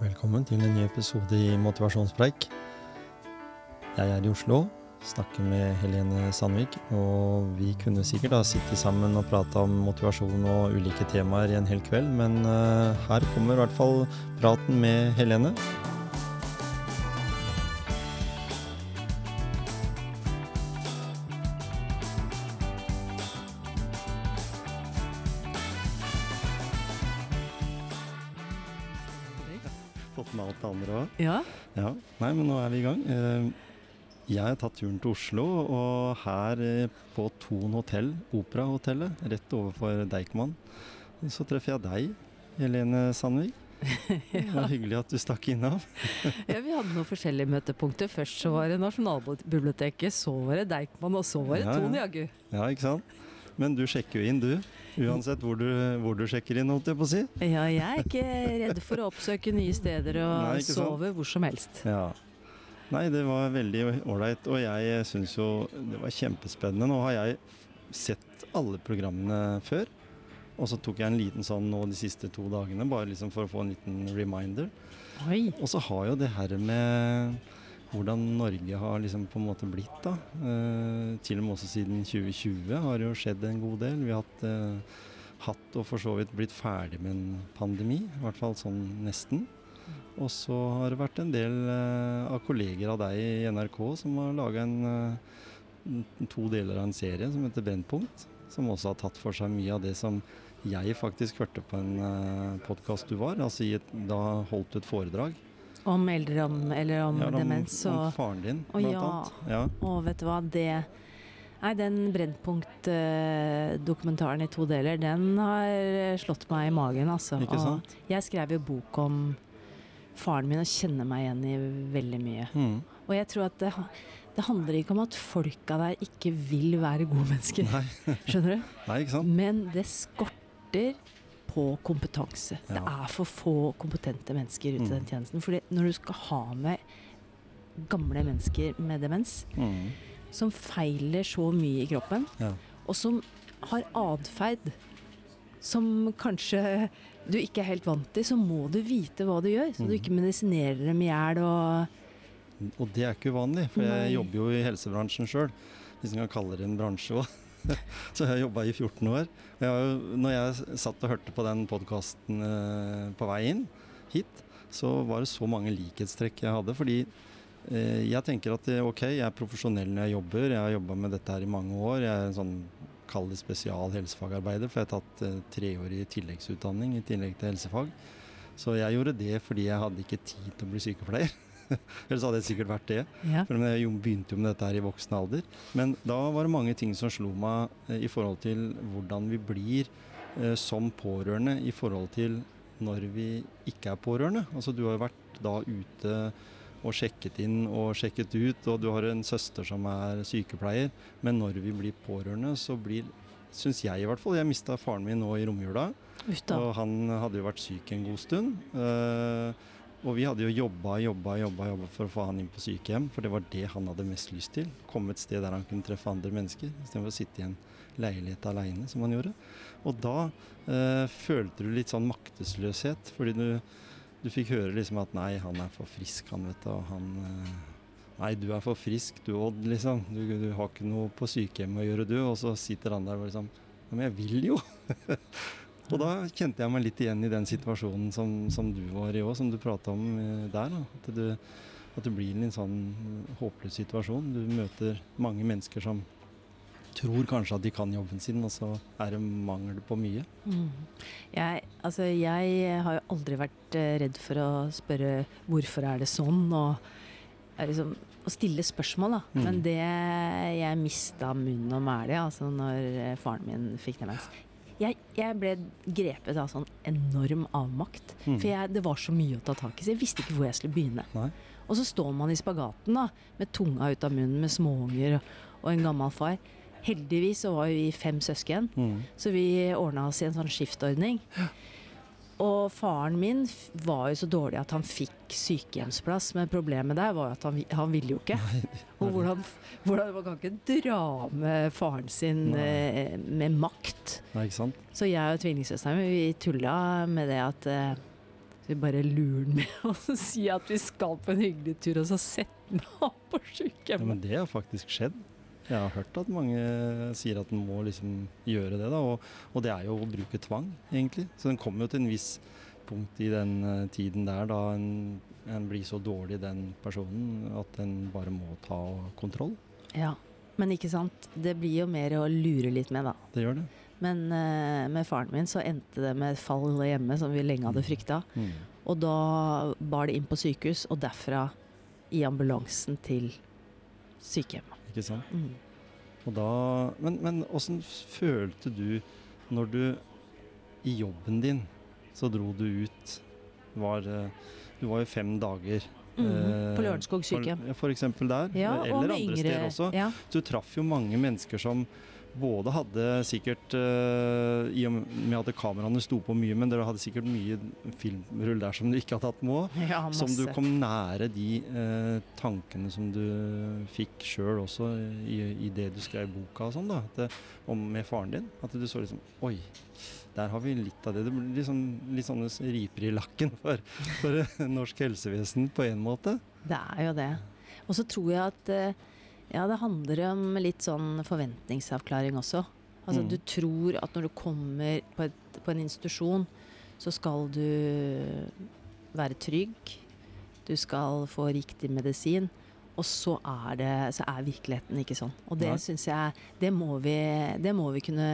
Velkommen til en ny episode i Motivasjonspreik. Jeg er i Oslo, snakker med Helene Sandvik, og vi kunne sikkert ha sittet sammen og prata om motivasjon og ulike temaer i en hel kveld, men uh, her kommer i hvert fall praten med Helene. Jeg har tatt turen til Oslo, og her eh, på Thon hotell, Operahotellet, rett overfor Deichman, så treffer jeg deg, Helene Sandvik. Det var hyggelig at du stakk innom. ja, vi hadde noen forskjellige møtepunkter. Først så var det Nasjonalbiblioteket, så var det Deichman, og så var det Ja, Thon, Jaggu. Ja, ikke sant? Men du sjekker jo inn, du. Uansett hvor du, hvor du sjekker inn, holdt jeg på å si. Ja, jeg er ikke redd for å oppsøke nye steder og Nei, sove hvor som helst. Ja. Nei, det var veldig ålreit, og jeg syns jo det var kjempespennende. Nå har jeg sett alle programmene før, og så tok jeg en liten sånn nå de siste to dagene, bare liksom for å få en liten reminder. Oi. Og så har jo det her med hvordan Norge har liksom på en måte blitt, da. Eh, til og med også siden 2020 har det jo skjedd en god del. Vi har hatt, eh, hatt og for så vidt blitt ferdig med en pandemi, i hvert fall sånn nesten. Og så har det vært en del eh, av kolleger av deg i NRK som har laga en eh, to deler av en serie som heter Brennpunkt. Som også har tatt for seg mye av det som jeg faktisk hørte på en uh, podkast du var. Altså i et, da holdt du et foredrag. Om eldre om, eller om Ja, demens Om faren din, blant ja. annet. Ja. Og vet du hva, det Nei, den Brennpunkt-dokumentaren i to deler, den har slått meg i magen, altså. Ikke sant? Og jeg skrev jo bok om faren min og kjenner meg igjen i veldig mye. Mm. Og jeg tror at det, det handler ikke om at folka der ikke vil være gode mennesker. Skjønner du? Nei, ikke sant? Men det skorter på kompetanse. Det er for få kompetente mennesker ute i Mm. den tjenesten. Fordi når du skal ha med gamle mennesker med demens, Mm. som feiler så mye i kroppen, Ja. og som har atferd som kanskje du ikke er helt vant til, så må du vite hva du gjør. Så du Mhm. ikke medisinerer dem i hjel og Og det er ikke uvanlig, for jeg Nei. jobber jo i helsebransjen sjøl. Hvis en kan kalle det en bransje òg. Så jeg har jobba i 14 år. Jeg når jeg satt og hørte på den podkasten eh, på vei inn hit, så var det så mange likhetstrekk jeg hadde. Fordi eh, jeg tenker at eh, ok, jeg er profesjonell når jeg jobber. Jeg har jobba med dette her i mange år. Jeg er en sånn kall det spesial helsefagarbeider, for jeg har tatt eh, treårig tilleggsutdanning i tillegg til helsefag. Så jeg gjorde det fordi jeg hadde ikke tid til å bli sykepleier. Ellers hadde jeg sikkert vært det. ja. For jeg begynte jo med dette her i voksen alder. Men da var det mange ting som slo meg eh, i forhold til hvordan vi blir eh, som pårørende i forhold til når vi ikke er pårørende. Altså du har jo vært da ute og sjekket inn og sjekket ut, og du har en søster som er sykepleier. Men når vi blir pårørende, så blir Syns jeg i hvert fall. Jeg mista faren min nå i romjula. Uta. Og han hadde jo vært syk en god stund. eh, og vi hadde jo jobba, jobba, jobba, jobba for å få han inn på sykehjem, for det var det han hadde mest lyst til. Komme et sted der han kunne treffe andre mennesker, istedenfor å sitte i en leilighet aleine, som han gjorde. Og da eh, følte du litt sånn maktesløshet, fordi du, du fikk høre liksom at nei, han er for frisk, han, vet du, og han eh, Nei, du er for frisk, du Odd, liksom. Du, du har ikke noe på sykehjemmet å gjøre, du. Og så sitter han der og liksom Ja, men jeg vil jo! Og da kjente jeg meg litt igjen i den situasjonen som, som du var i òg, som du prata om eh, der. Da. At, du, at du blir i en sånn håpløs situasjon. Du møter mange mennesker som tror kanskje at de kan jobben sin, og så er det mangel på mye. Mm. Jeg, altså, jeg har jo aldri vært eh, redd for å spørre hvorfor er det sånn, og liksom, å stille spørsmål, da. Mm. Men det jeg mista munn og mæle altså, når eh, faren min fikk demens jeg, jeg ble grepet av sånn enorm avmakt. Mm. For jeg, det var så mye å ta tak i, så jeg visste ikke hvor jeg skulle begynne. Nei. Og så står man i spagaten da, med tunga ut av munnen med småunger og, og en gammel far. Heldigvis så var vi fem søsken. Mm. Så vi ordna oss i en sånn skiftordning. Og faren min var jo så dårlig at han fikk sykehjemsplass, men problemet der var jo at han, han ville jo ikke. Og hvordan, hvordan Man kan ikke dra med faren sin eh, med makt. Nei, ikke sant? Så jeg og tvillingsøsteren vi tulla med det at eh, vi bare lurer ham med å si at vi skal på en hyggelig tur, og så sette av på Ja, men det har faktisk skjedd. Jeg har hørt at mange sier at en må liksom gjøre det, da. Og, og det er jo å bruke tvang, egentlig. Så den kommer jo til en viss punkt i den eh, tiden der da en, en blir så dårlig, den personen, at en bare må ta kontroll. Ja, men ikke sant. Det blir jo mer å lure litt med, da. Det gjør det. Men uh, med faren min så endte det med et fall hjemme, som vi lenge hadde frykta. Mm. Og da bar det inn på sykehus, og derfra i ambulansen til sykehjem. Ikke sant? Mm. Og da, men, men åssen følte du når du i jobben din så dro du ut var, eh, Du var jo fem dager. Mm, eh, På Lørenskog sykehjem. For, for eksempel der. Ja, eller andre yngre steder også. Ja. Du traff jo mange mennesker som både hadde sikkert eh, I og med at kameraene sto på mye, men dere hadde sikkert mye filmrull der som du ikke har tatt med ja, Som du kom nære de eh, tankene som du fikk sjøl også i, i det du skrev boka og sånn, da. Det- om med faren din. At du så liksom Oi, der har vi litt av det. Det blir liksom, litt sånne riper i lakken for, for norsk helsevesen på en måte. Det er jo det. Og så tror jeg at eh, ja, det handler om litt sånn forventningsavklaring også. Altså Mm. du tror at når du kommer på, et, på en institusjon, så skal du være trygg. Du skal få riktig medisin. Og så er, det, så er virkeligheten ikke sånn. Og det syns jeg det må, vi, det må vi kunne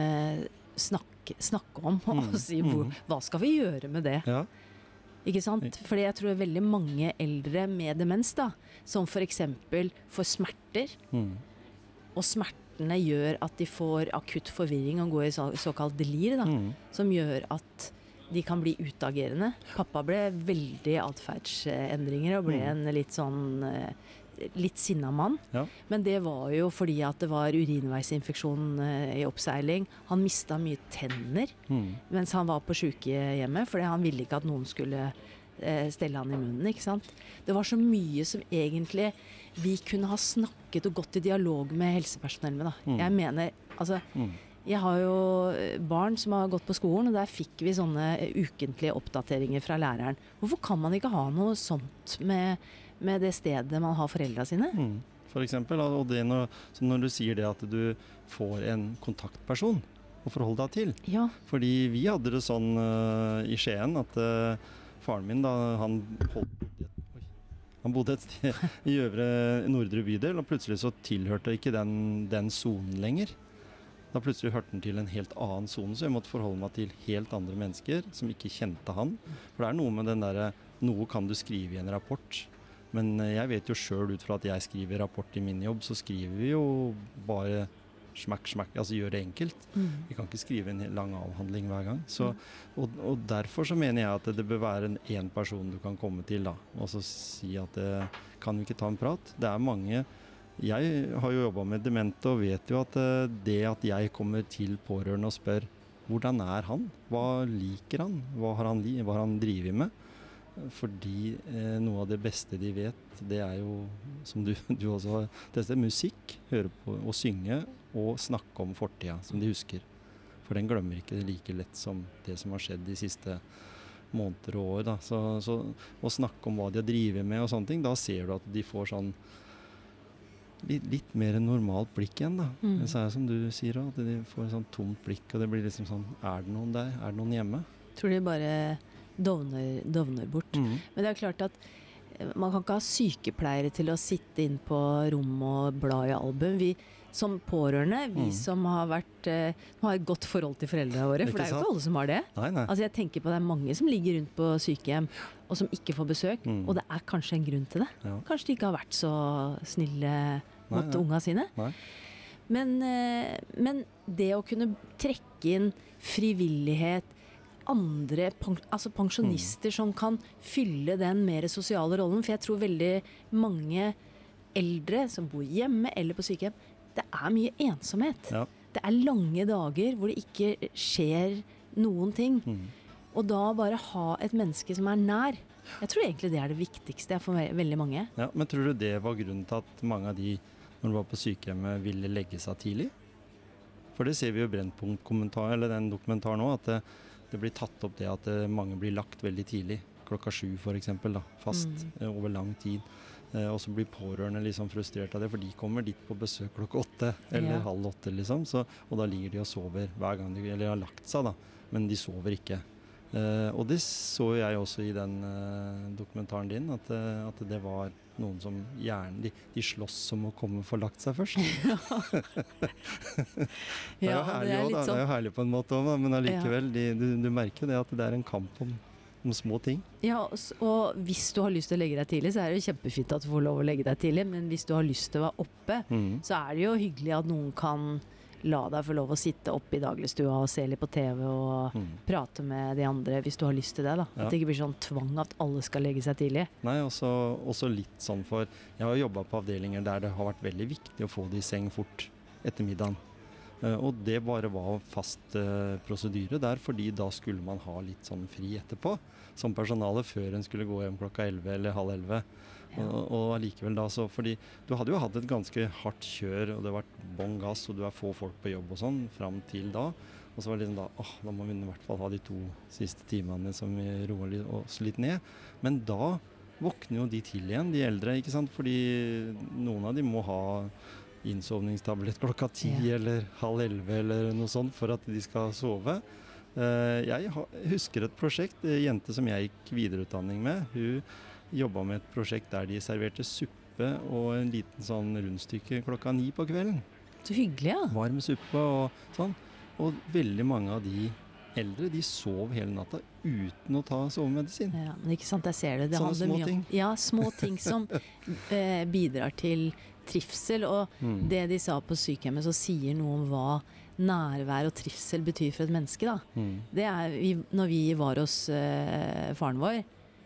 snakke, snakke om. Mm, Og si hvor, mm. hva skal vi gjøre med det? Ja. Ikke sant? Fordi jeg tror veldig mange eldre med demens, da, som f.eks. får smerter, Mm. og smertene gjør at de får akutt forvirring og går i så, såkalt delir, da, Mm. som gjør at de kan bli utagerende. Pappa ble veldig atferdsendringer og ble Mm. en litt sånn eh, Litt sinna mann. Ja. Men det var jo fordi at det var urinveisinfeksjon eh, i oppseiling. Han mista mye tenner Mm. mens han var på sykehjemmet, fordi han ville ikke at noen skulle eh, stelle han i munnen. ikke sant? Det var så mye som egentlig vi kunne ha snakket og gått i dialog med helsepersonell med. da. Mm. Jeg mener, altså, Mm. jeg har jo eh, barn som har gått på skolen, og der fikk vi sånne ukentlige oppdateringer fra læreren. Hvorfor kan man ikke ha noe sånt med, med det stedet man har foreldra sine? Mm. For eksempel, og det når, når du sier det at du får en kontaktperson å forholde deg til. Ja. Fordi vi hadde det sånn uh, i Skien at uh, faren min da han holdt Oi. han bodde et sted i øvre nordre bydel, og plutselig så tilhørte ikke den den sonen lenger. Da plutselig hørte han til en helt annen sone, så jeg måtte forholde meg til helt andre mennesker som ikke kjente han. For det er noe med den derre Noe kan du skrive i en rapport, men eh, jeg vet jo sjøl ut fra at jeg skriver rapport i min jobb, så skriver vi jo bare smakk, smakk, altså gjør det enkelt. Mm. Vi kan ikke skrive en lang avhandling hver gang. Så, og, og derfor så mener jeg at det bør være en én person du kan komme til, da. Og så si at det, kan vi ikke ta en prat? Det er mange Jeg har jo jobba med demente og vet jo at eh, det at jeg kommer til pårørende og spør hvordan er han? Hva liker han? Hva har han, hva har han drevet med? Fordi eh, noe av det beste de vet, det er jo, som du, du også har testet, musikk. Høre på og synge og snakke om fortida som de husker. For den glemmer ikke like lett som det som har skjedd de siste måneder og år. Da. Så, så å snakke om hva de har drevet med og sånne ting, da ser du at de får sånn litt, litt mer normalt blikk igjen, da. Mm. Men så er det som du sier òg, at de får et sånn tomt blikk, og det blir liksom sånn Er det noen der? Er det noen hjemme? Tror de bare dovner, dovner bort. Mm. Men det er klart at eh, man kan ikke ha sykepleiere til å sitte inn på rom og bla i album. Vi som pårørende, vi Mm. som har vært eh, har et godt forhold til foreldrene våre, for det er jo ikke alle som har det. Nei, nei. Altså jeg tenker på Det er mange som ligger rundt på sykehjem og som ikke får besøk, Mm. og det er kanskje en grunn til det. Ja. Kanskje de ikke har vært så snille mot nei. unga sine. Men, eh, men det å kunne trekke inn frivillighet, andre altså pensjonister som kan fylle den mer sosiale rollen. For jeg tror veldig mange eldre som bor hjemme eller på sykehjem, det er mye ensomhet. Ja. Det er lange dager hvor det ikke skjer noen ting. Mm. Og da bare ha et menneske som er nær. Jeg tror egentlig det er det viktigste for veldig mange. Ja, men tror du det var grunnen til at mange av de, når du var på sykehjemmet, ville legge seg tidlig? For det ser vi jo i den dokumentaren nå, at det, blir tatt opp det at eh, mange blir lagt veldig tidlig. klokka sju f.eks. Fast Mm. eh, over lang tid. Eh, og så blir pårørende liksom frustrert av det, for de kommer dit på besøk klokka åtte eller Ja. halv åtte. liksom, så, Og da ligger de og sover hver gang de eller har lagt seg, da, men de sover ikke. Eh, og det så jeg også i den eh, dokumentaren din, at, eh, at det var noen som gjerne De, de slåss om å komme og få lagt seg først. Det er jo herlig det er. Det er sånn jo herlig på en måte òg, men allikevel, Ja. du, du merker det at det er en kamp om, om små ting. Ja, og og hvis du har lyst til å legge deg tidlig, så er det jo kjempefint at du får lov å legge deg tidlig, men hvis du har lyst til å være oppe, Mm. så er det jo hyggelig at noen kan la deg få lov å sitte oppe i dagligstua og se litt på TV og Mm. prate med de andre hvis du har lyst til det. da. Ja. At det ikke blir sånn tvang at alle skal legge seg tidlig. Nei, også, også litt sånn for Jeg har jobba på avdelinger der det har vært veldig viktig å få det i seng fort etter middagen. Eh, og det bare var fast eh, prosedyre der, fordi da skulle man ha litt sånn fri etterpå. Som personale før en skulle gå hjem klokka 11 eller halv 11. Ja. Og, og allikevel da så Fordi du hadde jo hatt et ganske hardt kjør, og det har vært bånn gass, og du er få folk på jobb og sånn fram til da. Og så var det liksom da åh, da må vi i hvert fall ha de to siste timene som roer oss litt ned. Men da våkner jo de til igjen, de eldre, ikke sant. Fordi noen av de må ha innsovningstablett klokka ti Ja. eller halv elleve eller noe sånt for at de skal sove. Eh, jeg husker et prosjekt, ei jente som jeg gikk videreutdanning med. Hun jobba med et prosjekt der de serverte suppe og en liten sånn rundstykke klokka ni på kvelden. Så hyggelig, ja. Varm suppe og sånn. Og veldig mange av de eldre de sov hele natta uten å ta sovemedisin. ja. Men ikke sant, der ser du. Det Sånne små mye om ting. ja, små ting som eh, bidrar til trivsel. Og Mm. det de sa på sykehjemmet, så sier noe om hva nærvær og trivsel betyr for et menneske. da. Mm. Det er, vi, når vi var hos eh, faren vår,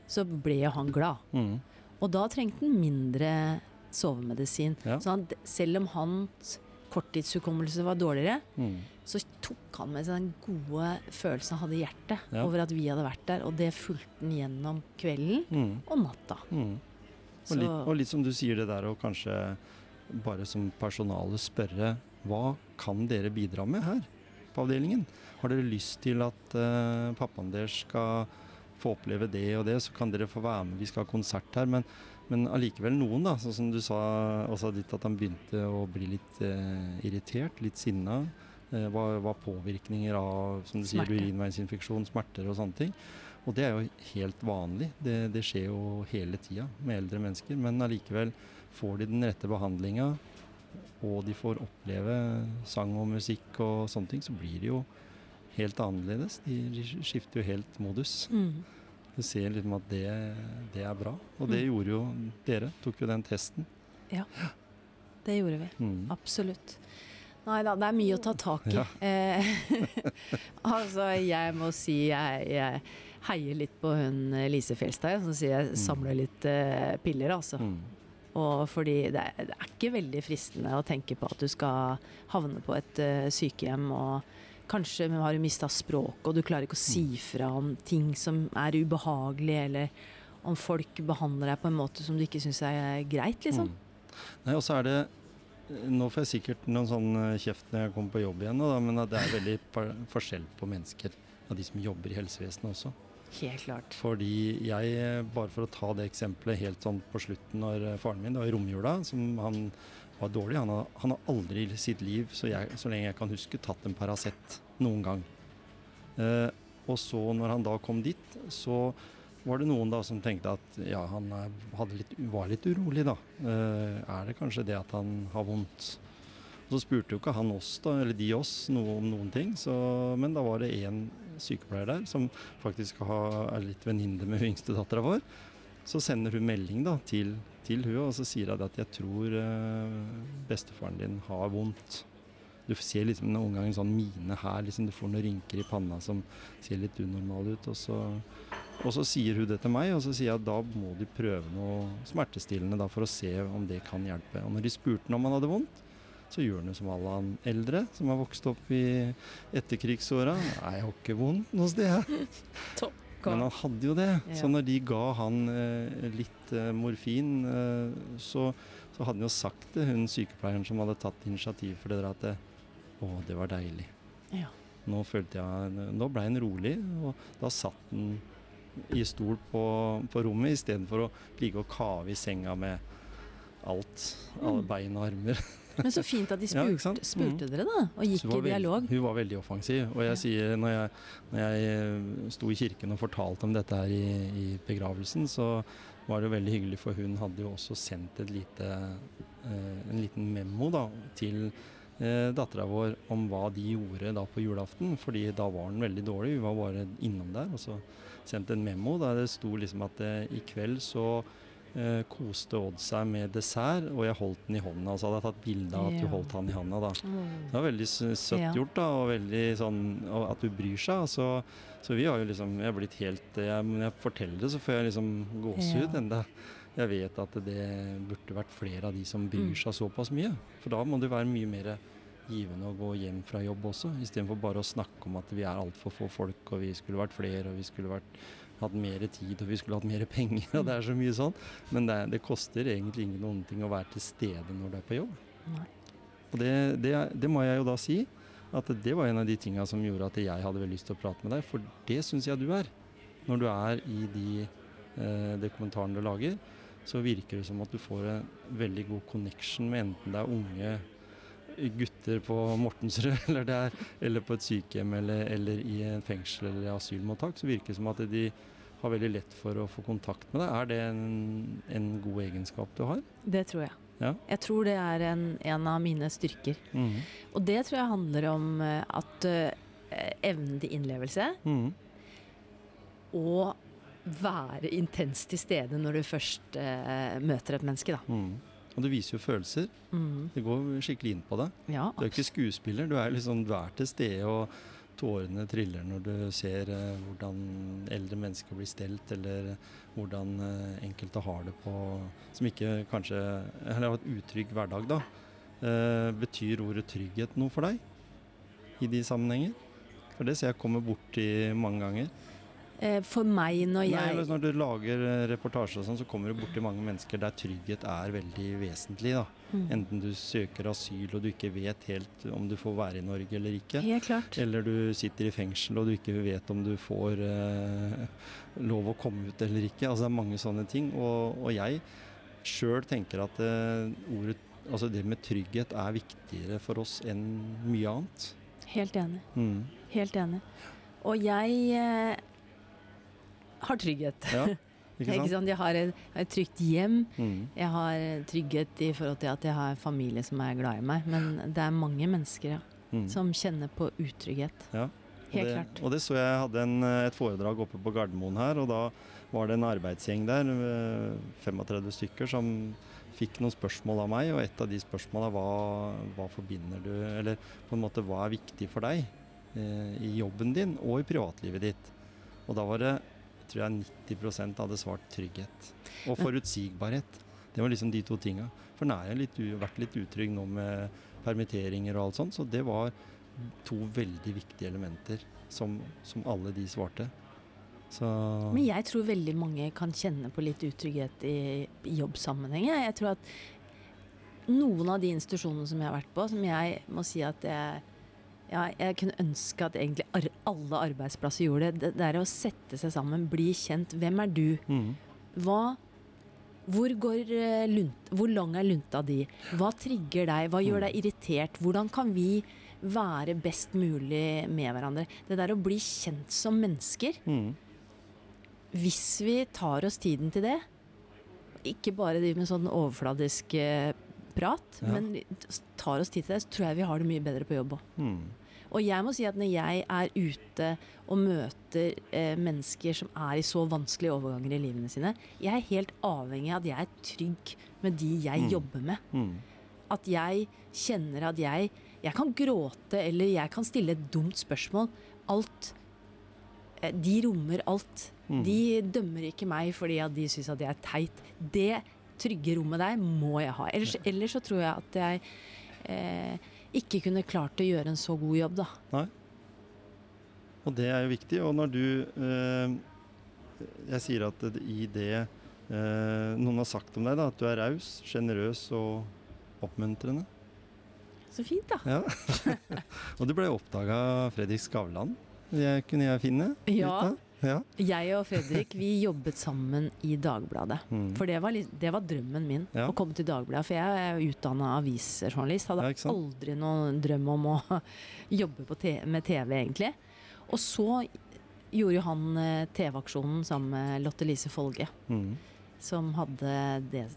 så ble han glad. Mm. Og da trengte han mindre sovemedisin. Ja. Så han, selv om hans korttidshukommelse var dårligere, Mm. så tok han med seg den gode følelsen han hadde i hjertet Ja. over at vi hadde vært der. Og det fulgte han gjennom kvelden Mm. og natta. Mm. Og, litt, og litt som du sier det der og kanskje bare som personale spørre hva kan dere bidra med her på avdelingen? Har dere lyst til at uh, pappaen deres skal få oppleve det og det, så kan dere få være med. Vi skal ha konsert her. Men, men allikevel noen, da, sånn som du sa også ditt, at han begynte å bli litt eh, irritert, litt sinna. Eh, var, var påvirkninger av som du sier, urinveisinfeksjon, smerter og sånne ting. Og det er jo helt vanlig. Det, det skjer jo hele tida med eldre mennesker. Men allikevel får de den rette behandlinga, og de får oppleve sang og musikk og sånne ting, så blir det jo helt annerledes. De skifter jo helt modus. mm, Du ser liksom at det, det er bra. Og det Mm. gjorde jo dere. Tok jo den testen. Ja, det gjorde vi. Mm. Absolutt. Nei da, det er mye å ta tak i. Ja. Eh, altså, jeg må si jeg, jeg heier litt på hun eh, Lise Fjelstad, som sier jeg Mm. samler litt eh, piller, altså. Mm. Og fordi det er, det er ikke veldig fristende å tenke på at du skal havne på et uh, sykehjem og kanskje har du mista språket og du klarer ikke å si Mm. fra om ting som er ubehagelig, eller om folk behandler deg på en måte som du ikke syns er greit, liksom. Mm. Nei, og så er det Nå får jeg sikkert noen sånn eh, kjeft når jeg kommer på jobb igjen, da, men det er veldig forskjell på mennesker av de som jobber i helsevesenet også. Helt klart. Fordi jeg, bare for å ta det eksempelet helt sånn på slutten når eh, faren min, da i romjula, som han var dårlig, han har, han har aldri i sitt liv, så, jeg, så lenge jeg kan huske, tatt en Paracet noen gang. Eh, og så når han da kom dit, så var det noen da som tenkte at ja, han litt, var litt urolig da. Eh, er det kanskje det at han har vondt? Og så spurte jo ikke han oss, da, eller de oss, noe om noen ting. Så, men da var det en sykepleier der som faktisk har, er litt venninne med hun yngste dattera vår. Så sender hun melding da, til, til hun, og så sier hun at jeg tror eh, bestefaren din har vondt. Du ser liksom noen ganger en sånn mine her, liksom du får noen rynker i panna som ser litt unormale ut. Og så, og så sier hun det til meg, og så sier jeg at da må de prøve noe smertestillende da, for å se om det kan hjelpe. Og når de spurte om han hadde vondt, så gjør han jo som alle han eldre som har vokst opp i etterkrigsåra. Nei, jeg har ikke vondt noe sted. Men han hadde jo det. Så når de ga han eh, litt eh, morfin, eh, så, så hadde han jo sagt til hun sykepleieren som hadde tatt initiativ for det der, at det, å, det var deilig. Ja. Nå følte jeg Nå ble han rolig, og da satt han i stol på, på rommet istedenfor å ligge og kave i senga med alt. Alle Mm. bein og armer. Men så fint at de spurte, ja, spurte dere, da. Og gikk i dialog. Hun var veldig offensiv. Og jeg Ja. sier, når jeg, når jeg eh, sto i kirken og fortalte om dette her i, i begravelsen, så var det veldig hyggelig, for hun hadde jo også sendt et lite, eh, en liten memo da, til eh, dattera vår om hva de gjorde da på julaften. fordi da var den veldig dårlig. Vi var bare innom der og så sendte en memo der det sto liksom at eh, i kveld så eh, koste Odd seg med dessert, og jeg holdt den i hånda. Så hadde jeg tatt bilde av at Ja. du holdt han i hånda da. Det var veldig søtt Ja. gjort, da, og veldig sånn og at du bryr seg. Så, så vi har jo liksom Jeg er blitt helt jeg, Når jeg forteller det, så får jeg liksom gåsehud Ja. enda. Jeg vet at det burde vært flere av de som bryr Mm. seg såpass mye. For da må det være mye mer givende å gå hjem fra jobb også, istedenfor bare å snakke om at vi er altfor få folk, og vi skulle vært flere, og vi skulle vært, hatt mer tid, og vi skulle hatt mer penger, og det er så mye sånn. Men det, det koster egentlig ingen noen ting å være til stede når du er på jobb. Nei. Og det, det, det må jeg jo da si, at det var en av de tinga som gjorde at jeg hadde veldig lyst til å prate med deg, for det syns jeg du er. Når du er i de eh, dokumentarene du lager, så virker det som at du får en veldig god connection med enten det er unge gutter på Mortensrud, eller, det er, eller på et sykehjem, eller, eller i en fengsel eller asylmottak, så virker det som at de har veldig lett for å få kontakt med deg. Er det en, en god egenskap du har? Det tror jeg. Ja. Jeg tror det er en, en av mine styrker. Mhm. Og det tror jeg handler om eh, at uh, evnen til innlevelse Mhm. og være intenst til stede når du først uh, møter et menneske, da. Mhm. Og du viser jo følelser. Mm. Det går skikkelig inn på deg. Ja, Du er ikke skuespiller, du er liksom du er til stede, og tårene triller når du ser eh, hvordan eldre mennesker blir stelt, eller hvordan eh, enkelte har det på Som ikke kanskje Eller har et utrygg hverdag, da. Eh, betyr ordet trygghet noe for deg i de sammenhenger? For det ser jeg kommer borti mange ganger. Eh, For meg når Nei, jeg men Når du lager eh, reportasje og sånn, så kommer du borti mange mennesker der trygghet er veldig vesentlig. da. Mm. Enten du søker asyl og du ikke vet helt om du får være i Norge eller ikke. Helt klart. Eller du sitter i fengsel og du ikke vet om du får eh, lov å komme ut eller ikke. Altså Det er mange sånne ting. Og, og jeg sjøl tenker at eh, ordet, altså det med trygghet er viktigere for oss enn mye annet. Helt enig. Mm. Helt enig. Og jeg eh, har trygghet. Ja, ikke Ikke sant? sant? Jeg har et, et trygt hjem. Mm. Jeg har trygghet i forhold til at jeg har familie som er glad i meg. Men det er mange mennesker ja, Mm. som kjenner på utrygghet. Ja. Helt det, klart. Og det så jeg hadde en, eh, et foredrag oppe på Gardermoen her, og da var det en arbeidsgjeng der, eh, 35 stykker, som fikk noen spørsmål av meg, og et av de spørsmåla var hva forbinder du Eller på en måte hva er viktig for deg eh, i jobben din og i privatlivet ditt? Og da var det tror jeg 90 hadde svart trygghet. Og forutsigbarhet. Det var liksom de to tinga. For nå har jeg litt, vært litt utrygg nå med permitteringer og alt sånt, så det var to veldig viktige elementer som, som alle de svarte. Så Men jeg tror veldig mange kan kjenne på litt utrygghet i, i jobbsammenheng. Jeg tror at noen av de institusjonene som jeg har vært på, som jeg må si at jeg ja, jeg kunne ønske at egentlig ar alle arbeidsplasser gjorde det. Det, er å sette seg sammen, bli kjent. Hvem er du? mm, Hva hvor, går, eh, lunt, hvor lang er lunta di? Hva trigger deg? Hva gjør deg irritert? Hvordan kan vi være best mulig med hverandre? Det der å bli kjent som mennesker, mm, hvis vi tar oss tiden til det, ikke bare driver med sånn overfladisk eh, prat, Ja. men tar oss tid til det, så tror jeg vi har det mye bedre på jobb òg. mm, Og jeg må si at når jeg er ute og møter eh, mennesker som er i så vanskelige overganger i livene sine, jeg er helt avhengig av at jeg er trygg med de jeg Mm. jobber med. mm, At jeg kjenner at jeg Jeg kan gråte, eller jeg kan stille et dumt spørsmål. Alt eh, De rommer alt. mm. De dømmer ikke meg fordi at de syns at jeg er teit. Det trygge rommet der må jeg ha. Ellers, ellers så tror jeg at jeg eh, ikke kunne klart å gjøre en så god jobb, da. Nei. Og det er jo viktig. Og når du eh, Jeg sier at i det eh, noen har sagt om deg, da, at du er raus, sjenerøs og oppmuntrende. Så fint, da. Ja. og du ble oppdaga av Fredrik Skavlan. Det kunne jeg finne. ut Ja. av. Ja. Jeg og Fredrik vi jobbet sammen i Dagbladet. Mm. For det var, det var drømmen min, Ja. å komme til Dagbladet. For jeg er utdanna avisjournalist. Hadde Ja, aldri noen drøm om å jobbe på te med TV, egentlig. Og så gjorde jo han eh, TV-aksjonen sammen med Lotte Lise Folge, Mm. som hadde det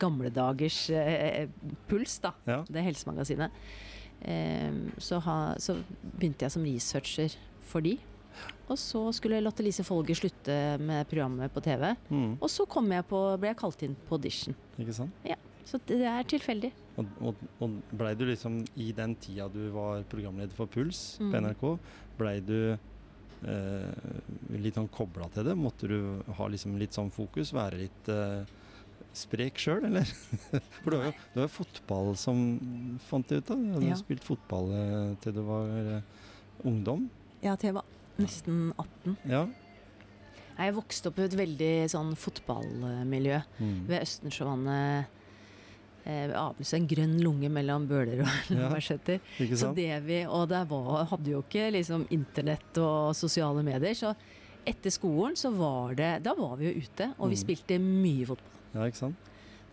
gamle dagers eh, puls, da. Det helsemagasinet. Em, så, ha, så begynte jeg som researcher for de. Og så skulle Lotte Lise Folge slutte med programmet på TV. Mm. Og så kom jeg på, ble jeg kalt inn på audition. Ikke sant? Ja, Så det er tilfeldig. Og, og, og blei du liksom i den tida du var programleder for Puls på Mm. NRK, blei du eh, litt sånn kobla til det? Måtte du ha liksom litt sånn fokus? Være litt eh, sprek sjøl, eller? For du har jo du har jo fotball som fant det ut av. Du hadde Ja. spilt fotball eh, til du var eh, ungdom. Ja, til jeg var nesten 18. Ja. Jeg vokste opp i et veldig sånn fotballmiljø Mm. ved Østensjøvannet. Eh, Abelstad, en grønn lunge mellom Bøler og Ja. Lambertseter. Ikke Så det vi, og det var, hadde jo ikke liksom internett og sosiale medier, så etter skolen så var det Da var vi jo ute, og vi Mm. spilte mye fotball. Ja, ikke sant?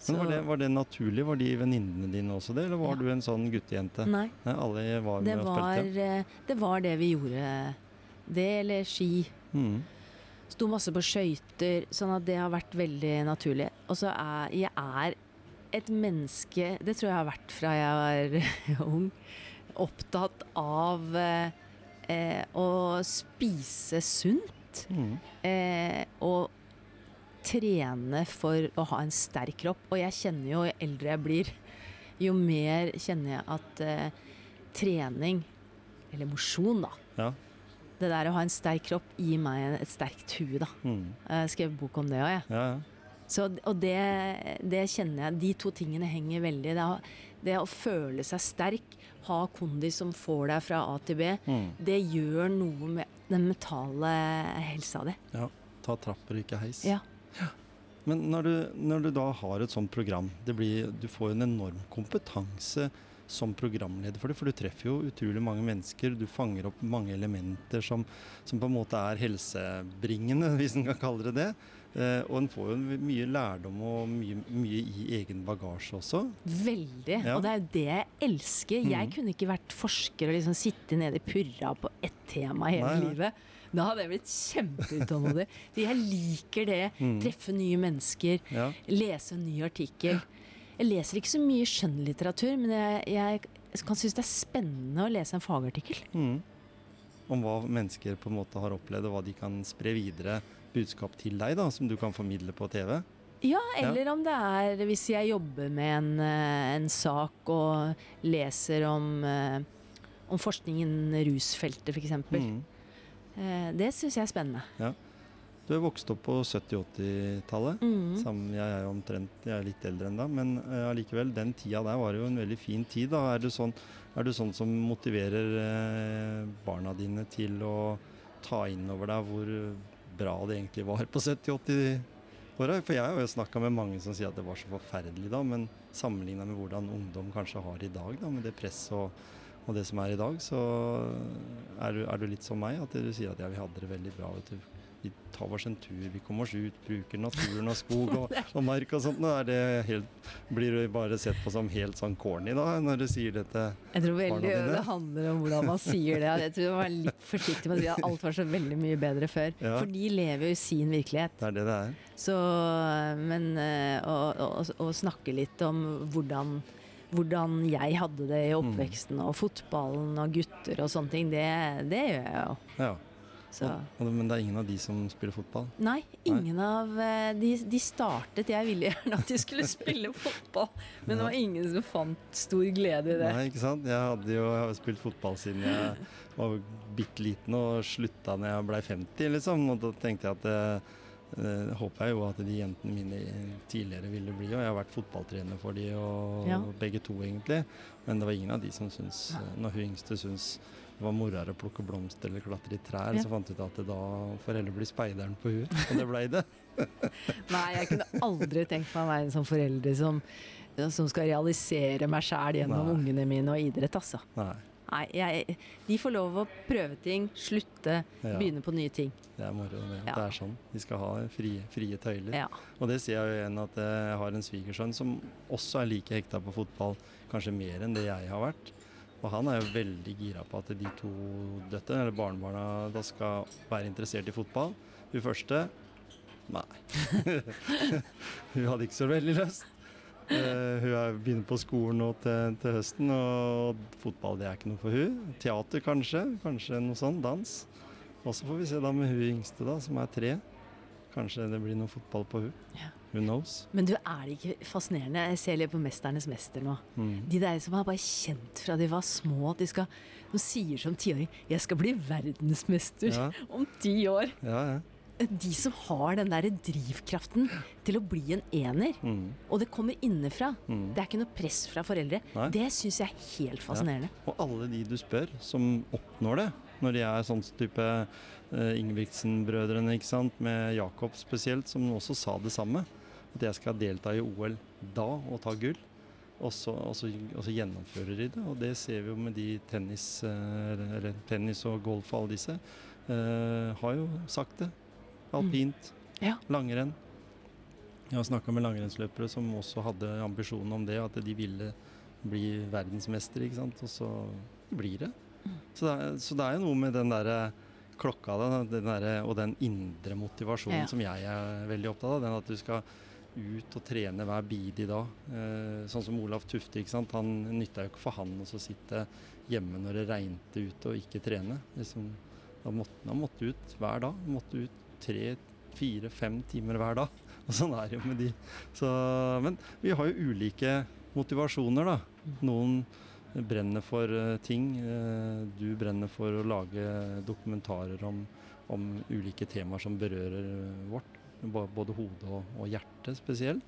Men var det, var det naturlig? Var de venninnene dine også det, eller var Ja. du en sånn guttejente? Nei, Nei, alle var det med og spilte? eh, det var det vi gjorde. Det eller ski. Mm. Sto masse på skøyter, sånn at det har vært veldig naturlig. Og så er jeg er et menneske, det tror jeg har vært fra jeg var ung, opptatt av eh, å spise sunt. Mm. Eh, og trene for å ha en sterk kropp. Og jeg kjenner jo, jo eldre jeg blir, jo mer kjenner jeg at eh, trening, eller mosjon, da Ja. Det der å ha en sterk kropp gir meg et sterkt hue, da. Mm. Jeg skrev bok om det òg, jeg. Ja, ja. Så, og det, det kjenner jeg De to tingene henger veldig. Det, det å føle seg sterk, ha kondis som får deg fra A til B, Mm. det gjør noe med den mentale helsa di. Ta trapper, ikke heis. Ja. Men når du, når du da har et sånt program, det blir, du får en enorm kompetanse som programleder for det, for du treffer jo utrolig mange mennesker. Du fanger opp mange elementer som, som på en måte er helsebringende, hvis en kan kalle det det. Eh, og en får jo mye lærdom og mye, mye i egen bagasje også. Veldig. Ja. Og det er jo det jeg elsker. Jeg Mhm. kunne ikke vært forsker og liksom sitte nede i purra på ett tema hele Nei, livet. Da hadde jeg blitt kjempeutålmodig. Jeg liker det. Mm. Treffe nye mennesker. Ja. Lese en ny artikkel. Jeg leser ikke så mye skjønnlitteratur, men jeg, jeg kan synes det er spennende å lese en fagartikkel. Mm. Om hva mennesker på en måte har opplevd, og hva de kan spre videre budskap til deg, da, som du kan formidle på TV. Ja, eller om det er hvis jeg jobber med en, eh, en sak og leser om, eh, om forskningen rusfeltet, f.eks. Mm. Eh, Det syns jeg er spennende. Du er vokst opp på 70-80-tallet. Mm. Jeg er jo omtrent jeg er litt eldre enn da, men allikevel, uh, den tida der var jo en veldig fin tid. da. Er du sånn, er du sånn som motiverer uh, barna dine til å ta inn over deg hvor bra det egentlig var på 70-80-åra? For jeg har jo snakka med mange som sier at det var så forferdelig da, men sammenligna med hvordan ungdom kanskje har i dag, da, med det presset og, og det som er i dag, så er du, er du litt som meg, at du sier at ja, vi hadde det veldig bra. vet du vi tar oss en tur, vi kommer oss ut, bruker naturen og skog og, og mark og sånt. Er det helt, blir det bare sett på som helt sånn corny da, når du sier dette. Jeg tror veldig det handler om hvordan man sier det. Jeg tror man er litt forsiktig med å si at alt var så veldig mye bedre før. Ja. For de lever jo i sin virkelighet. Det er det det er. Så, men eh, å, snakke litt om hvordan hvordan jeg hadde det i oppveksten, og fotballen og gutter og sånne ting, det, det gjør jeg jo. Ja. Så. Men det er ingen av de som spiller fotball? Nei, ingen av eh, de, de startet Jeg ville gjerne at de skulle spille fotball, men det var ingen som fant stor glede i det. Nei, ikke sant? Jeg hadde jo jeg har spilt fotball siden jeg var bitte liten og slutta når jeg ble 50, liksom. Og da tenkte jeg at det, det håper jeg jo at de jentene mine tidligere ville bli, og jeg har vært fotballtrener for de og, Ja. begge to egentlig. Men det var ingen av de som syns, eh, når hun yngste syns det var moroere å plukke blomster eller klatre i trær, Ja. så fant jeg ut at det da får heller bli speideren på huet. Og det blei det. Nei, jeg kunne aldri tenkt meg å være en sånn forelder som, som skal realisere meg sjæl gjennom Nei. ungene mine og idrett, altså. Nei. Nei, jeg, de får lov å prøve ting, slutte, Ja. begynne på nye ting. Det er moro. Det, Ja. det er sånn. De skal ha frie, frie tøyler. Og det sier jeg jo igjen at jeg har en svigersønn som også er like hekta på fotball, kanskje mer enn det jeg har vært. Og han er jo veldig gira på at de to døtrene, eller barnebarna, da skal være interessert i fotball. Hun første nei. hun hadde ikke så veldig lyst. Uh, hun er begynner på skolen nå til, til høsten, og fotball det er ikke noe for hun. Teater kanskje, kanskje noe sånn, dans. Og så får vi se da med hun yngste, da, som er tre. Kanskje det blir noe fotball på hun. Ja. Who knows? Men du, er det ikke fascinerende? Jeg ser litt på 'Mesternes mester' nå. Mm. De der som har bare kjent fra de var små at de skal De sier som tiåring 'Jeg skal bli verdensmester Ja, om ti år'. ja, ja. De som har den der drivkraften til å bli en ener, Mm. og det kommer innenfra. Mm. Det er ikke noe press fra foreldre. Nei. Det syns jeg er helt fascinerende. Og alle de du spør som oppnår det, når de er sånn type uh, Ingebrigtsen-brødrene, ikke sant, med Jakob spesielt, som også sa det samme. At jeg skal delta i OL da og ta gull. Og så, og så, og så gjennomfører de det. Og det ser vi jo med de tennis, eh, eller, tennis og golf og alle disse. eh, har jo sagt det. Alpint, Ja. langrenn. Jeg har snakka med langrennsløpere som også hadde ambisjonen om det, at de ville bli verdensmester, ikke sant. Og så blir det. Så det er, så det er jo noe med den derre klokka den der, og den indre motivasjonen Ja. som jeg er veldig opptatt av. Den at du skal ut og trene hver bidige dag. Eh, sånn som Olaf Tufte, ikke sant. Han nytta jo ikke for han å sitte hjemme når det regnet ute og ikke trene. Liksom, da måtte, han måtte ut hver dag. Måtte ut tre, fire, fem timer hver dag. Og sånn er det jo med de. Så, men vi har jo ulike motivasjoner, da. Noen brenner for eh, ting. Eh, du brenner for å lage dokumentarer om, om ulike temaer som berører vårt. Både hodet og, og hjertet spesielt.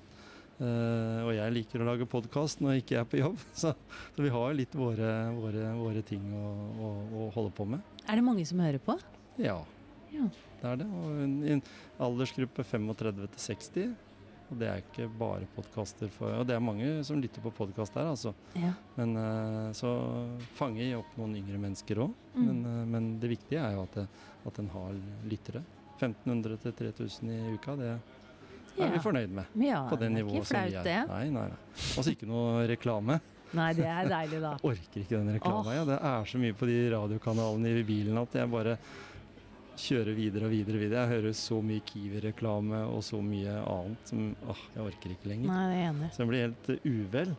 Uh, og jeg liker å lage podkast når jeg ikke er på jobb. Så, så vi har litt våre, våre, våre ting å, å, å holde på med. Er det mange som hører på? Ja, Ja. det er det. Og en, en aldersgruppe 35 til 60. Og det er ikke bare podkaster for Og det er mange som lytter på podkast der, altså. Ja. Men uh, så fanger jeg opp noen yngre mennesker òg. Mm. Men, uh, men det viktige er jo at, det, at en har lyttere. 1500 til 3000 i uka, det er vi fornøyd med. Ja, På det nivået som vi er. det. Nei, nei, nei. Altså ikke noe reklame. Nei, det er deilig, da. jeg Orker ikke den reklama. Ja. Det er så mye på de radiokanalene i bilen at jeg bare kjører videre og videre. videre. Jeg hører så mye Kiwi-reklame og så mye annet som åh, jeg orker ikke lenger. Nei, det er enig. Så jeg blir helt eh, uvel.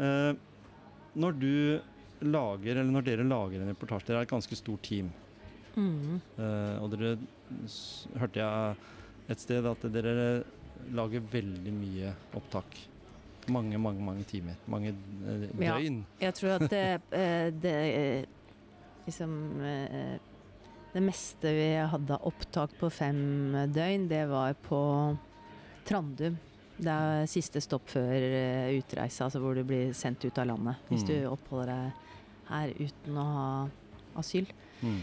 Eh, når du lager, eller når dere lager en reportasje, dere er et ganske stort team. Mm. Eh, og dere hørte jeg et sted at dere lager veldig mye opptak. Mange, mange, mange timer. Mange Ja. døgn. Jeg tror at det, uh, det liksom Det meste vi hadde av opptak på fem døgn, det var på Trandum. Det er siste stopp før utreise, altså hvor du blir sendt ut av landet. Hvis Mm. du oppholder deg her uten å ha asyl. Mm.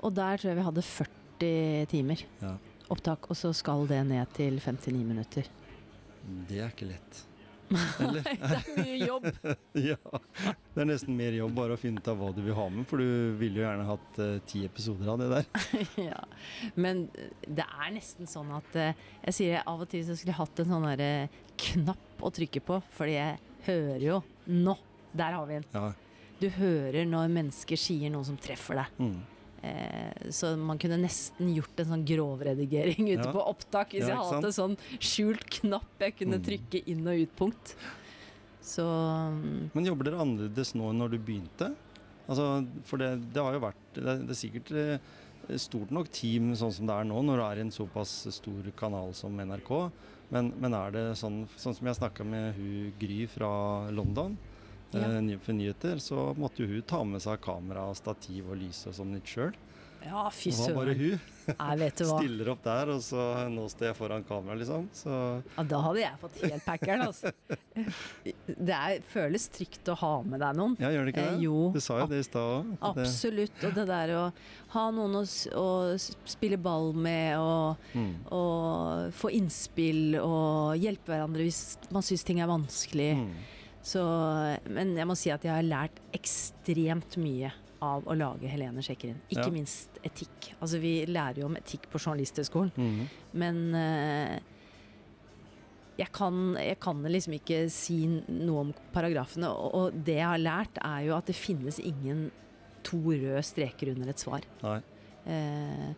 Og der tror jeg vi hadde 40 timer Ja. opptak, og så skal det ned til 59 minutter. Det er ikke lett. Eller? det er mye jobb. ja. Det er nesten mer jobb bare å finne ut av hva du vil ha med, for du ville jo gjerne hatt eh, ti episoder av det der. ja. Men eh, det er nesten sånn at uh, Jeg sier av og til så skulle jeg hatt en sånn derre knapp å trykke på, fordi jeg hører jo Nå! Der har vi en. Ja. Du hører når mennesker sier noe som treffer deg. Mm. Eh, så man kunne nesten gjort en sånn grovredigering ute Ja. på opptak hvis Ja, jeg hadde sånn skjult knapp jeg kunne Mm. trykke inn- og ut-punkt. Så mm, Men jobber dere annerledes nå enn når du begynte? Altså, for det, det har jo vært Det, det er sikkert eh, stort nok team sånn som det er nå, når du er i en såpass stor kanal som NRK. Men, men er det sånn, sånn som jeg snakka med hun Gry fra London Ja. eh, for nyheter, så måtte jo hun ta med seg kamera, stativ og lys og sånn litt sjøl. Ja, fy Det var bare hun. Nei, vet du hva. Stiller opp der, og så nå står jeg foran kamera, liksom. Så Ja, da hadde jeg fått helt packeren, altså. Det er, føles trygt å ha med deg noen. ja, gjør det ikke Eh, det? jo, Du sa jo det i stad òg. Absolutt. Og det der å ha noen å, å spille ball med, og, Mm. og få innspill og hjelpe hverandre hvis man syns ting er vanskelig. Mm. Så, men jeg må si at jeg har lært ekstremt mye av å lage Helene sjekker inn. Ikke Ja. minst etikk. Altså Vi lærer jo om etikk på Journalisthøgskolen, Mhm. men uh, jeg, kan, jeg kan liksom ikke si noe om paragrafene. Og, og det jeg har lært, er jo at det finnes ingen to røde streker under et svar. Eh,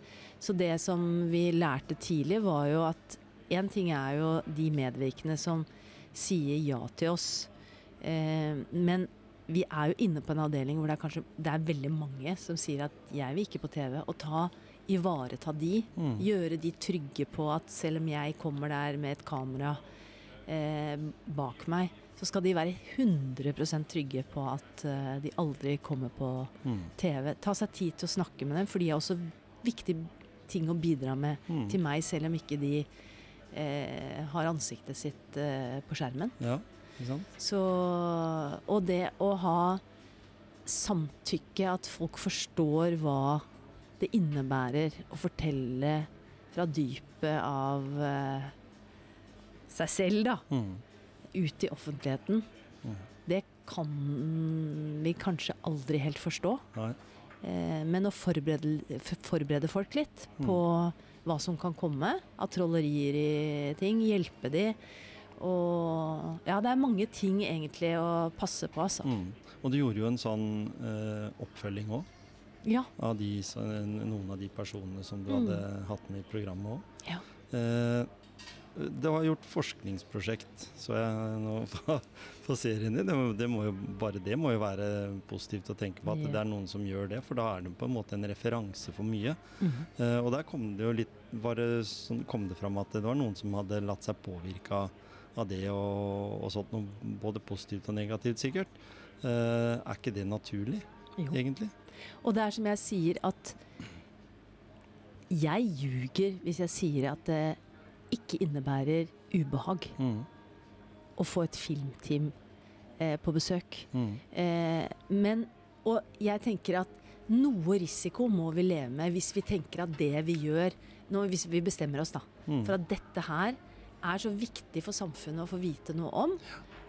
så det som vi lærte tidlig, var jo at én ting er jo de medvirkende som sier ja til oss. Eh, men vi er jo inne på en avdeling hvor det er kanskje det er veldig mange som sier at 'jeg vil ikke på TV'. Og ta, ivareta de. Mm. Gjøre de trygge på at selv om jeg kommer der med et kamera eh, bak meg, så skal de være 100% trygge på at eh, de aldri kommer på Mm. TV. Ta seg tid til å snakke med dem, for de har også viktige ting å bidra med Mm. til meg, selv om ikke de eh, har ansiktet sitt eh, på skjermen. Ja? Så, og det å ha samtykke, at folk forstår hva det innebærer å fortelle fra dypet av uh, seg selv, da, Mm. ut i offentligheten, Mm. det kan vi kanskje aldri helt forstå. Nei. Eh, men å forberede, forberede folk litt Mm. på hva som kan komme av trollerier i ting, hjelpe de. Og ja, det er mange ting egentlig å passe på, altså. Mm. Og du gjorde jo en sånn eh, oppfølging òg, Ja. av de, så- noen av de personene som du Mm. hadde hatt med i programmet òg. Ja. Eh, det var gjort forskningsprosjekt, så jeg nå på, serien din. Det, må- jo, bare det må jo være positivt å tenke på at yeah. det er noen som gjør det, for da er det på en måte en referanse for mye. Mhm. Eh, og der kom det jo litt var det sånn, kom det fram at det var noen som hadde latt seg påvirke av det og, og sånt noe, både positivt og negativt sikkert. Uh, er ikke det naturlig, Jo. egentlig? Og det er som jeg sier at jeg ljuger hvis jeg sier at det ikke innebærer ubehag Mm. å få et filmteam eh, på besøk. Mm. Eh, men Og jeg tenker at noe risiko må vi leve med hvis vi tenker at det vi gjør nå, Hvis vi bestemmer oss da Mm. for at dette her er så viktig for samfunnet å få vite noe om,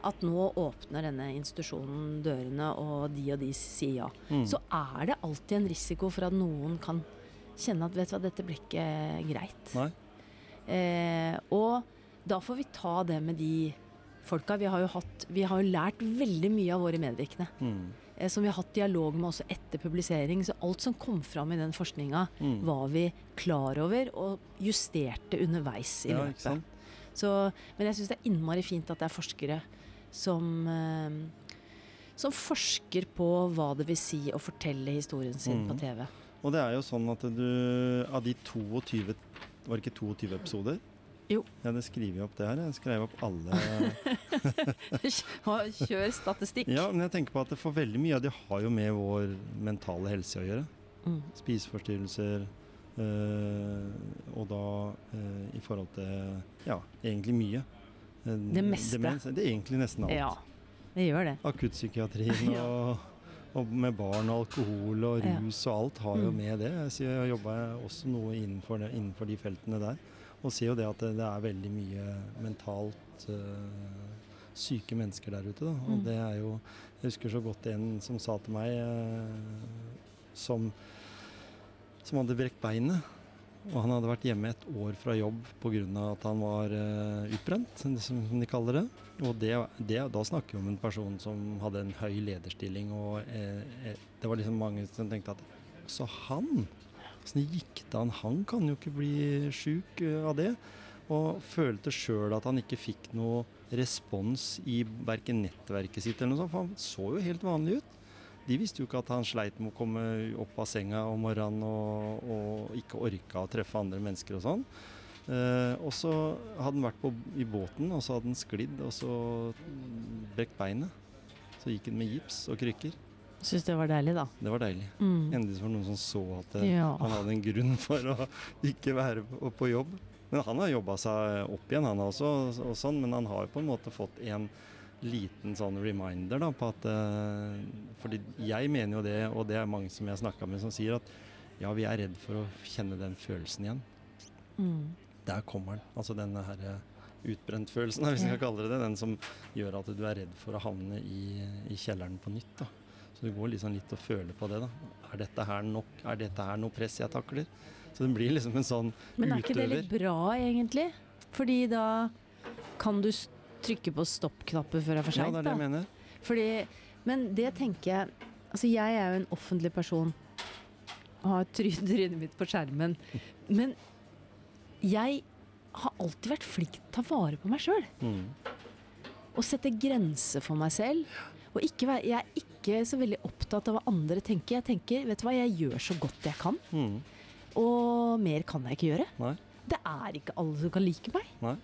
at nå åpner denne institusjonen dørene, og de og de sier ja. Mm. Så er det alltid en risiko for at noen kan kjenne at vet du hva, dette blir ikke greit. Eh, og da får vi ta det med de folka. Vi har jo, hatt, vi har jo lært veldig mye av våre medvirkende. Mm. Eh, som vi har hatt dialog med også etter publisering. Så alt som kom fram i den forskninga, Mm. var vi klar over og justerte underveis i Ja, løpet. Så, men jeg syns det er innmari fint at det er forskere som eh, som forsker på hva det vil si å fortelle historien sin Mm. på TV. Og det er jo sånn at du Av de 22 Var det ikke 22 episoder? Jo. Jeg hadde skrevet opp det her. Jeg skrev opp alle Kjør statistikk. Ja, men jeg tenker på at det for veldig mye av det har jo med vår mentale helse å gjøre. Mm. Spiseforstyrrelser. Øh, og da øh, i forhold til Ja, egentlig mye. Eh, Det meste. Demens, det er egentlig nesten alt. Ja, det gjør det. Akuttpsykiatrien Ja. og, og med barn og alkohol og rus og alt har jo Mm. med det. Jeg, jeg jobber også noe innenfor, det, innenfor de feltene der. Og ser jo det at det, det er veldig mye mentalt øh, syke mennesker der ute. Da. Og Mm. det er jo Jeg husker så godt en som sa til meg øh, som, som hadde brekt beinet. Og han hadde vært hjemme et år fra jobb pga. at han var uh, utbrent, som de kaller det. Og det, det, da snakker vi om en person som hadde en høy lederstilling, og eh, eh, det var liksom mange som tenkte at Så han? Åssen gikk det an? Han kan jo ikke bli sjuk uh, av det. Og følte sjøl at han ikke fikk noe respons i verken nettverket sitt eller noe sånt, for han så jo helt vanlig ut. De visste jo ikke at han sleit med å komme opp av senga om morgenen og, og ikke orka å treffe andre mennesker og sånn. Eh, og så hadde han vært på, i båten, og så hadde han sklidd og så brekt beinet. Så gikk han med gips og krykker. Syns det var deilig, da. Det var deilig. Mm. Endelig var det noen som så at eh, Ja. han hadde en grunn for å ikke være på, på jobb. Men han har jobba seg opp igjen, han også, og sånn, men han har jo på en måte fått en liten sånn reminder da, på at uh, fordi jeg mener jo det, og det er mange som jeg har snakka med som sier at ja, vi er redd for å kjenne den følelsen igjen. Mm. Der kommer den. Altså denne her eh, utbrentfølelsen, hvis vi skal kalle det det. Den som gjør at du er redd for å havne i, i kjelleren på nytt. da. Så du går liksom litt og føler på det. da. Er dette her nok? Er dette her noe press jeg takler? Så det blir liksom en sånn utøver. Men er ikke det litt bra, egentlig? Fordi da kan du trykke på stopp-knappen før det er for Ja, det er det jeg mener. Fordi, men det tenker jeg Altså, jeg er jo en offentlig person og har try- trynet mitt på skjermen. Men jeg har alltid vært flink til å ta vare på meg sjøl. Mm. Og sette grenser for meg selv. Og ikke jeg er ikke så veldig opptatt av hva andre tenker. Jeg tenker, vet du hva, jeg gjør så godt jeg kan. Mm. Og mer kan jeg ikke gjøre. Nei. Det er ikke alle som kan like meg. Nei.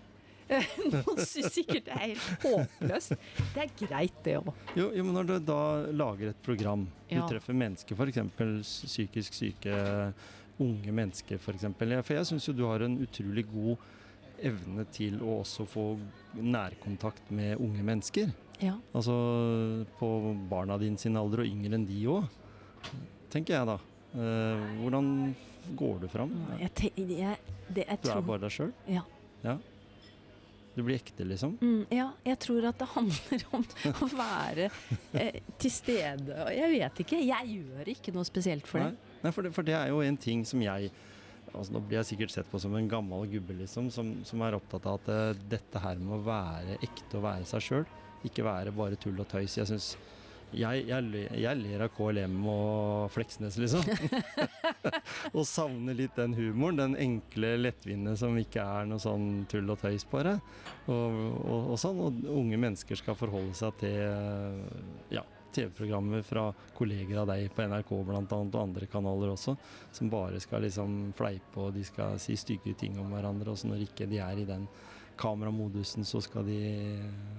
Noen syns sikkert det er helt håpløst. Det er greit, det òg. Jo, jo, men når du da lager et program, Ja. du treffer mennesker, f.eks. psykisk syke unge mennesker, f.eks. For, for jeg syns jo du har en utrolig god evne til å også få nærkontakt med unge mennesker. Ja. Altså på barna dine sin alder, og yngre enn de òg, tenker jeg da. Eh, hvordan går du fram? Jeg, jeg, det, jeg Du er tror, bare deg sjøl? Ja. ja. Du blir ekte, liksom? Mm, ja, jeg tror at det handler om å være eh, til stede. Og jeg vet ikke. Jeg gjør ikke noe spesielt for Nei, det. Nei for, det, for det er jo en ting som jeg altså Nå blir jeg sikkert sett på som en gammel gubbe, liksom, som, som er opptatt av at uh, dette her med å være ekte og være seg sjøl, ikke være bare tull og tøys. Jeg syns jeg, jeg, jeg ler av KLM og Fleksnes, liksom. og savner litt den humoren. Den enkle, lettvinnet som ikke er noe sånn tull og tøys det. Og, og, og sånn. Og unge mennesker skal forholde seg til ja, TV-programmer fra kolleger av deg på NRK annet, og andre kanaler også, som bare skal liksom fleipe og de skal si stygge ting om hverandre. også når ikke de er i den kameramodusen, så skal de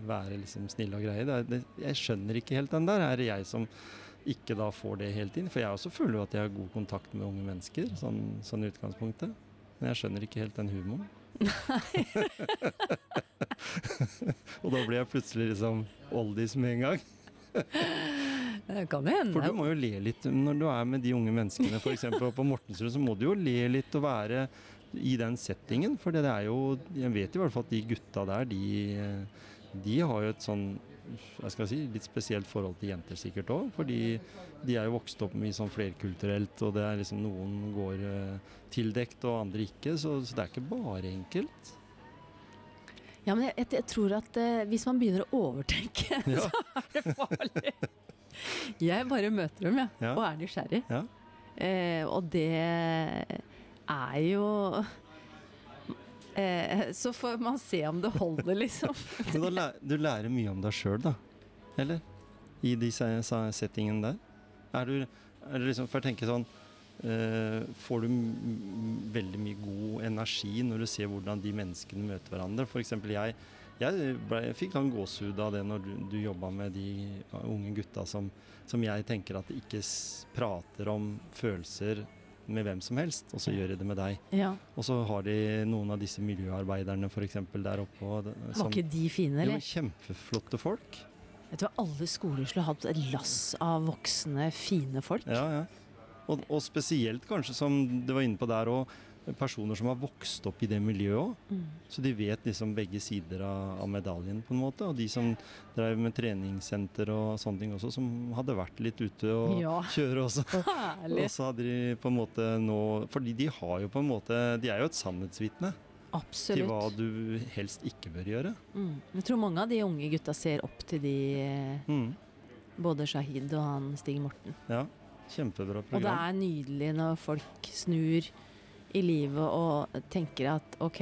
være liksom snille og greie. Det det, jeg skjønner ikke helt den der. Er det jeg som ikke da får det helt inn? For jeg også føler jo at jeg har god kontakt med unge mennesker, sånn, sånn utgangspunktet. Men jeg skjønner ikke helt den humoren. Nei. og da blir jeg plutselig liksom oldies med en gang. Det kan jo hende. For du må jo le litt når du er med de unge menneskene, f.eks. på Mortensrud, så må du jo le litt og være i den settingen. For det er jo Jeg vet i hvert fall at de gutta der, de, de har jo et sånn jeg skal si, litt spesielt forhold til jenter sikkert òg. Fordi de er jo vokst opp mye sånn flerkulturelt, og det er liksom noen går eh, tildekt og andre ikke. Så, så det er ikke bare enkelt. Ja, men jeg, jeg, jeg tror at eh, hvis man begynner å overtenke, Ja. så er det farlig. Jeg bare møter dem, jeg, Ja. og er nysgjerrig. Ja. Eh, og det er jo eh, Så får man se om det holder, liksom. Men da du lærer mye om deg sjøl, da? Eller? I de settingene der? Er du, er du liksom, for jeg tenker sånn eh, Får du veldig mye god energi når du ser hvordan de menneskene møter hverandre? F.eks. jeg. Jeg, ble, jeg fikk sånn gåsehud av det når du, du jobba med de unge gutta som, som jeg tenker at ikke prater om følelser med hvem som helst, og så gjør de det med deg. Ja. Og så har de noen av disse miljøarbeiderne f.eks. der oppe. Og det, Var ikke de fine, eller? jo, kjempeflotte folk. Jeg tror alle skoler skulle hatt et lass av voksne, fine folk. Ja, ja. Og, og spesielt kanskje, som du var inne på der òg, personer som har vokst opp i det miljøet òg. Mm. Så de vet liksom begge sider av, av medaljen, på en måte. Og de som drev med treningssenter og sånne ting også, som hadde vært litt ute og Ja. kjøre også. Og så hadde de på en måte nå Fordi de har jo på en måte De er jo et sannhetsvitne til hva du helst ikke bør gjøre. Mm. Jeg tror mange av de unge gutta ser opp til de Mm. Både Shahid og han Stig Morten. Ja. Kjempebra Og det er nydelig når folk snur i livet og tenker at OK,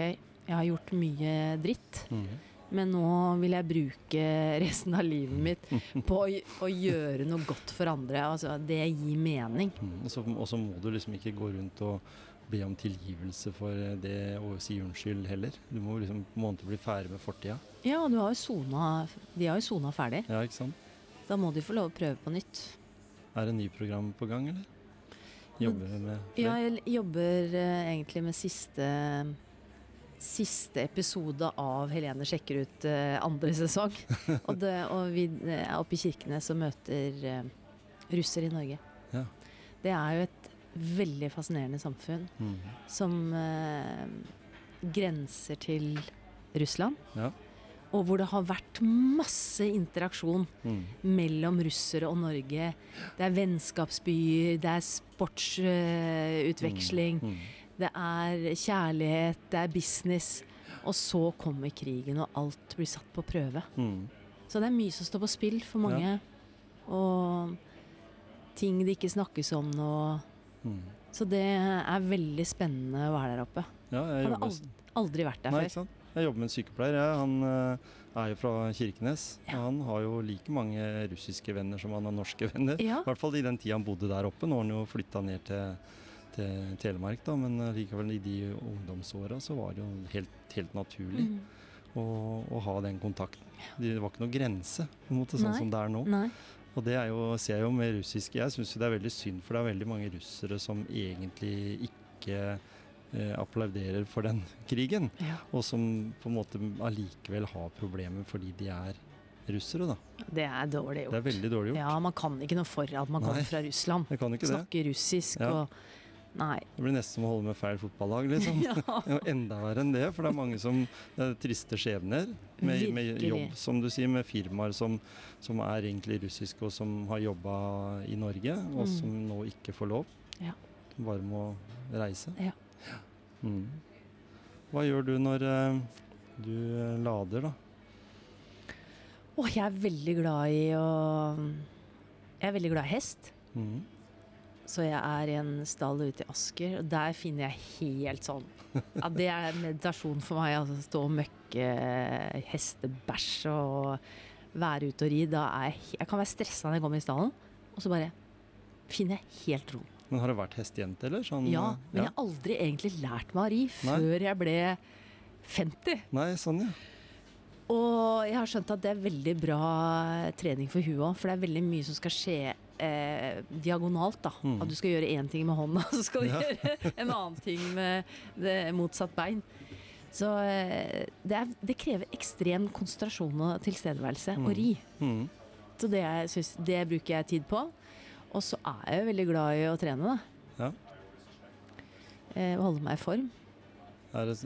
jeg har gjort mye dritt, Mm. men nå vil jeg bruke resten av livet mitt på å, å gjøre noe godt for andre. Altså, det gir mening. Mm. Og så- må du liksom ikke gå rundt og be om tilgivelse for det og si unnskyld heller. Du må liksom på en måte bli ferdig med fortida. Ja, du har jo sona, de har jo sona ferdig. Ja, ikke sant? Da må de få lov å prøve på nytt. Er det ny program på gang, eller? Jobber du med Ja, jeg jobber eh, egentlig med siste Siste episode av Helene sjekker ut eh, andre sesong. og, det, og vi eh, er oppe i Kirkenes og møter eh, russere i Norge. Ja. Det er jo et veldig fascinerende samfunn Mm. som eh, grenser til Russland. Ja. Og hvor det har vært masse interaksjon Mm. mellom russere og Norge. Det er vennskapsbyer, det er sportsutveksling, Mm. det er kjærlighet, det er business. Og så kommer krigen, og alt blir satt på prøve. Mm. Så det er mye som står på spill for mange. Og ting det ikke snakkes om nå. Mm. Så det er veldig spennende å være der oppe. Ja, jeg Hadde aldri, aldri vært der Nei, før. sant? Jeg jobber med en sykepleier. Ja. Han eh, er jo fra Kirkenes. Ja. Han har jo like mange russiske venner som han har norske venner. I hvert fall i den tida han bodde der oppe. Nå har han jo flytta ned til, til Telemark, da, men eh, likevel i de ungdomsåra så var det jo helt, helt naturlig Mm. å, å ha den kontakten. Det var ikke noe grense, på en måte, sånn Nei. som det er nå. Nei. Og det jo, ser jeg jo med russiske Jeg syns det er veldig synd, for det er veldig mange russere som egentlig ikke applauderer for den krigen. Ja. Og som på en måte allikevel har problemer fordi de er russere, da. Det er dårlig gjort. Det er veldig dårlig gjort. Ja, man kan ikke noe for at man kommer fra Russland. Jeg kan ikke det. Snakker russisk Ja. og Nei. Det blir nesten som å holde med feil fotballag, liksom. Ja. Det enda verre enn det, for det er mange som det er triste skjebner. Med, med jobb, som du sier, med firmaer som, som er egentlig russiske, og som har jobba i Norge, og Mm. som nå ikke får lov. Ja. Bare må reise. Ja. Mm. Hva gjør du når eh, du eh, lader, da? Å, jeg er veldig glad i å Jeg er veldig glad i hest. Mm. Så jeg er i en stall ute i Asker, og der finner jeg helt sånn Ja, det er meditasjon for meg. Altså stå og møkke hestebæsj og være ute og ri. Da er jeg, jeg kan være stressa når jeg kommer i stallen, og så bare finner jeg helt ro. Men har det vært hestejente, eller? Sånn, Ja, men men jeg har aldri egentlig lært meg å ri før jeg ble 50. Nei, sånn, ja. Og jeg har skjønt at det er veldig bra trening for huet òg, for det er veldig mye som skal skje eh, diagonalt. da. Mm. At du skal gjøre én ting med hånda, så skal du Ja. gjøre en annen ting med det motsatt bein. Så eh, det, er, det krever ekstrem konsentrasjon og tilstedeværelse Mm. å ri. Mm. Så det, jeg synes, det bruker jeg tid på. Og så er jeg jo veldig glad i å trene, da. Ja. Eh, holde meg i form. Er det,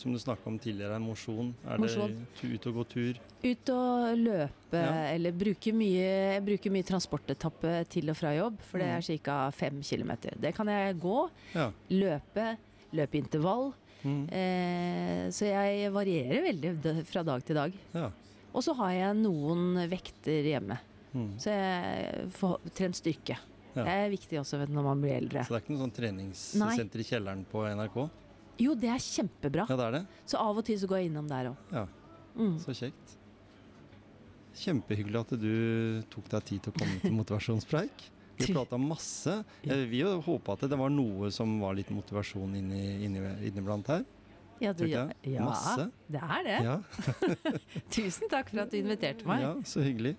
som du snakka om tidligere, er mosjon? Er motion. det ut og gå tur? Ut og løpe, Ja. eller bruke mye, jeg bruker mye transportetappe til og fra jobb, for det Mm. er ca. fem kilometer. Det kan jeg gå, Ja. løpe, løpe intervall. Mm. Eh, så jeg varierer veldig fra dag til dag. ja. Og så har jeg noen vekter hjemme, Mm. så jeg får trent styrke. Ja. Det er viktig også vet når man blir eldre. Så det er ikke noe sånn treningssenter i kjelleren på NRK? Jo, det er kjempebra. Ja, det er det? Så av og til så går jeg innom der òg. Ja. Mm. Så kjekt. Kjempehyggelig at du tok deg tid til å komme til motivasjonspreik. Vi prata masse. Jeg vil jo håpe at det var noe som var litt motivasjon inni, inni, inniblant her. Ja, du, ja, ja, det er det. Ja, Tusen takk for at du inviterte meg. ja, så hyggelig.